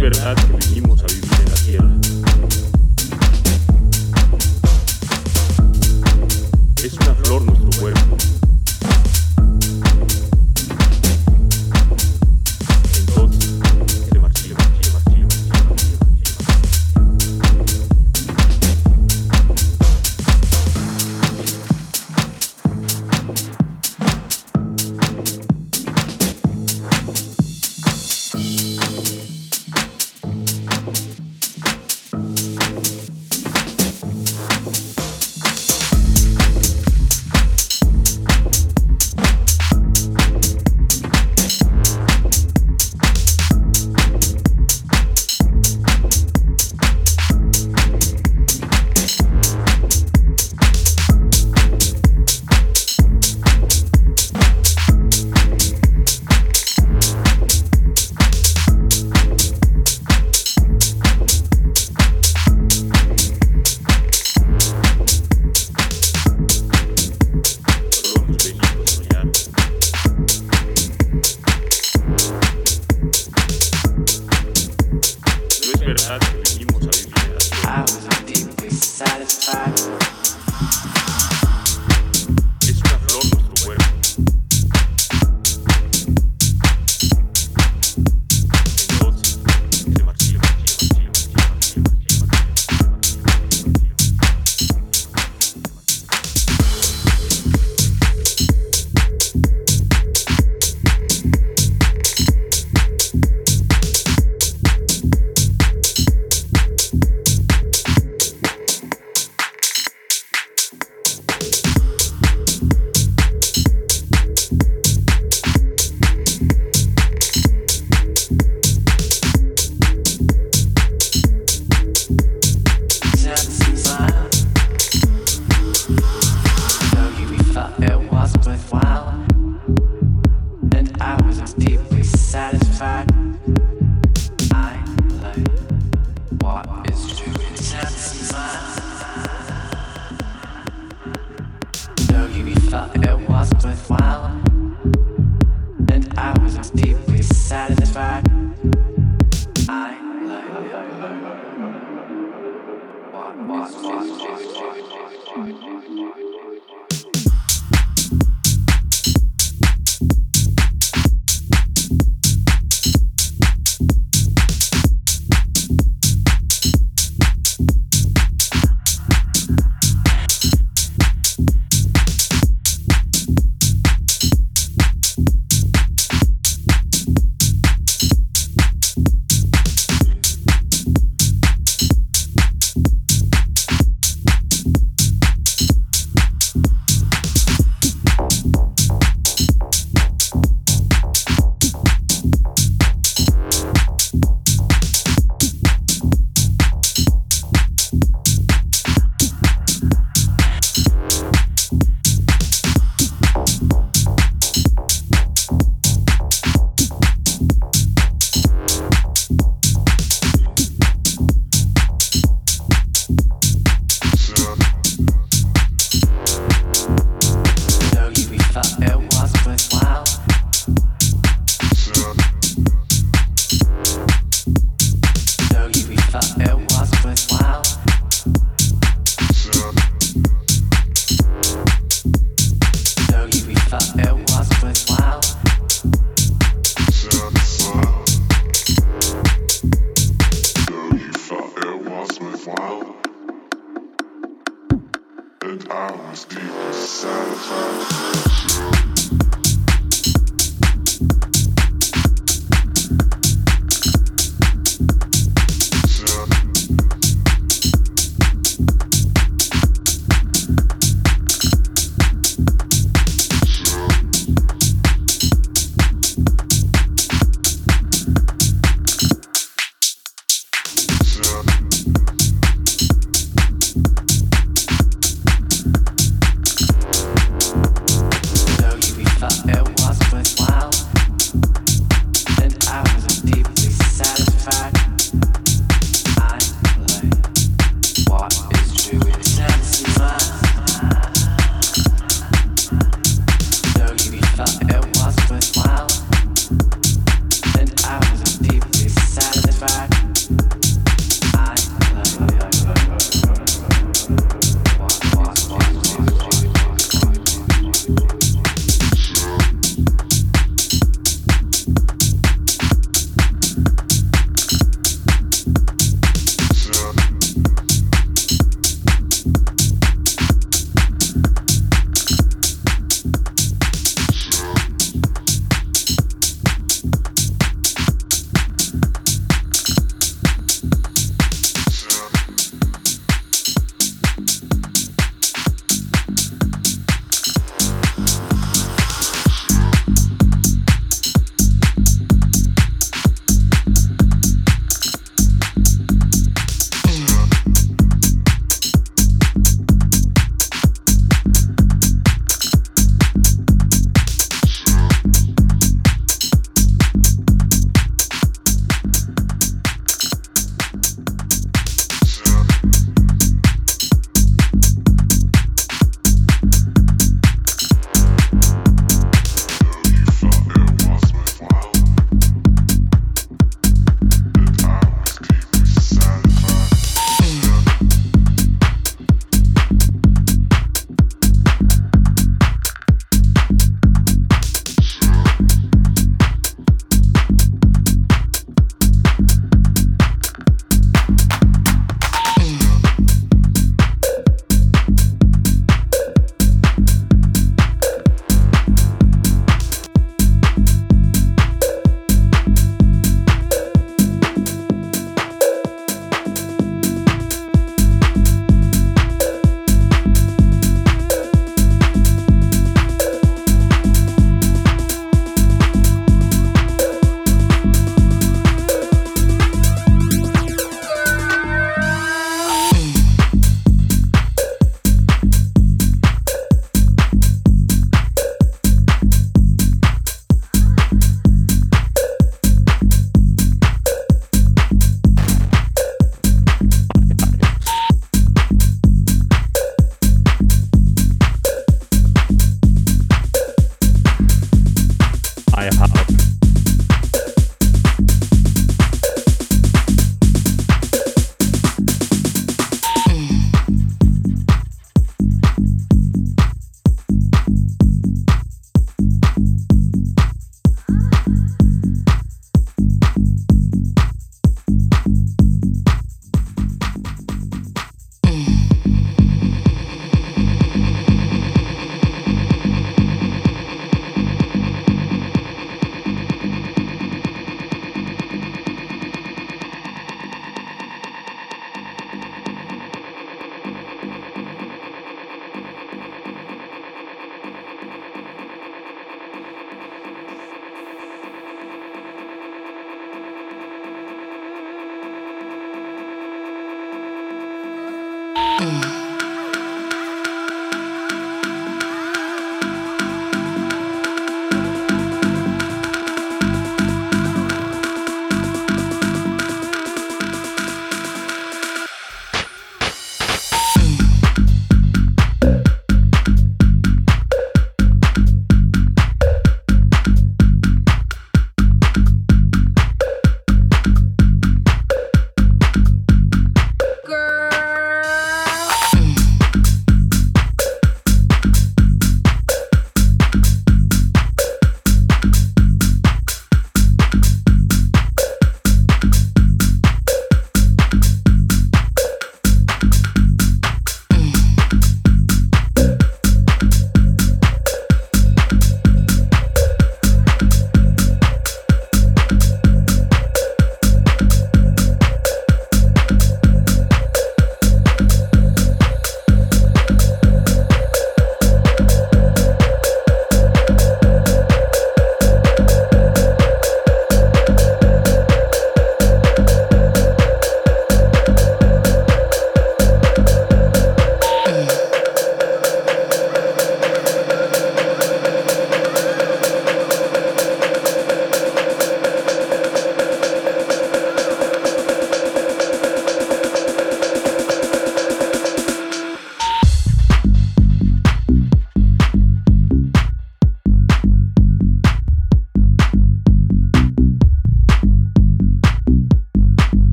verdad que vinimos forever.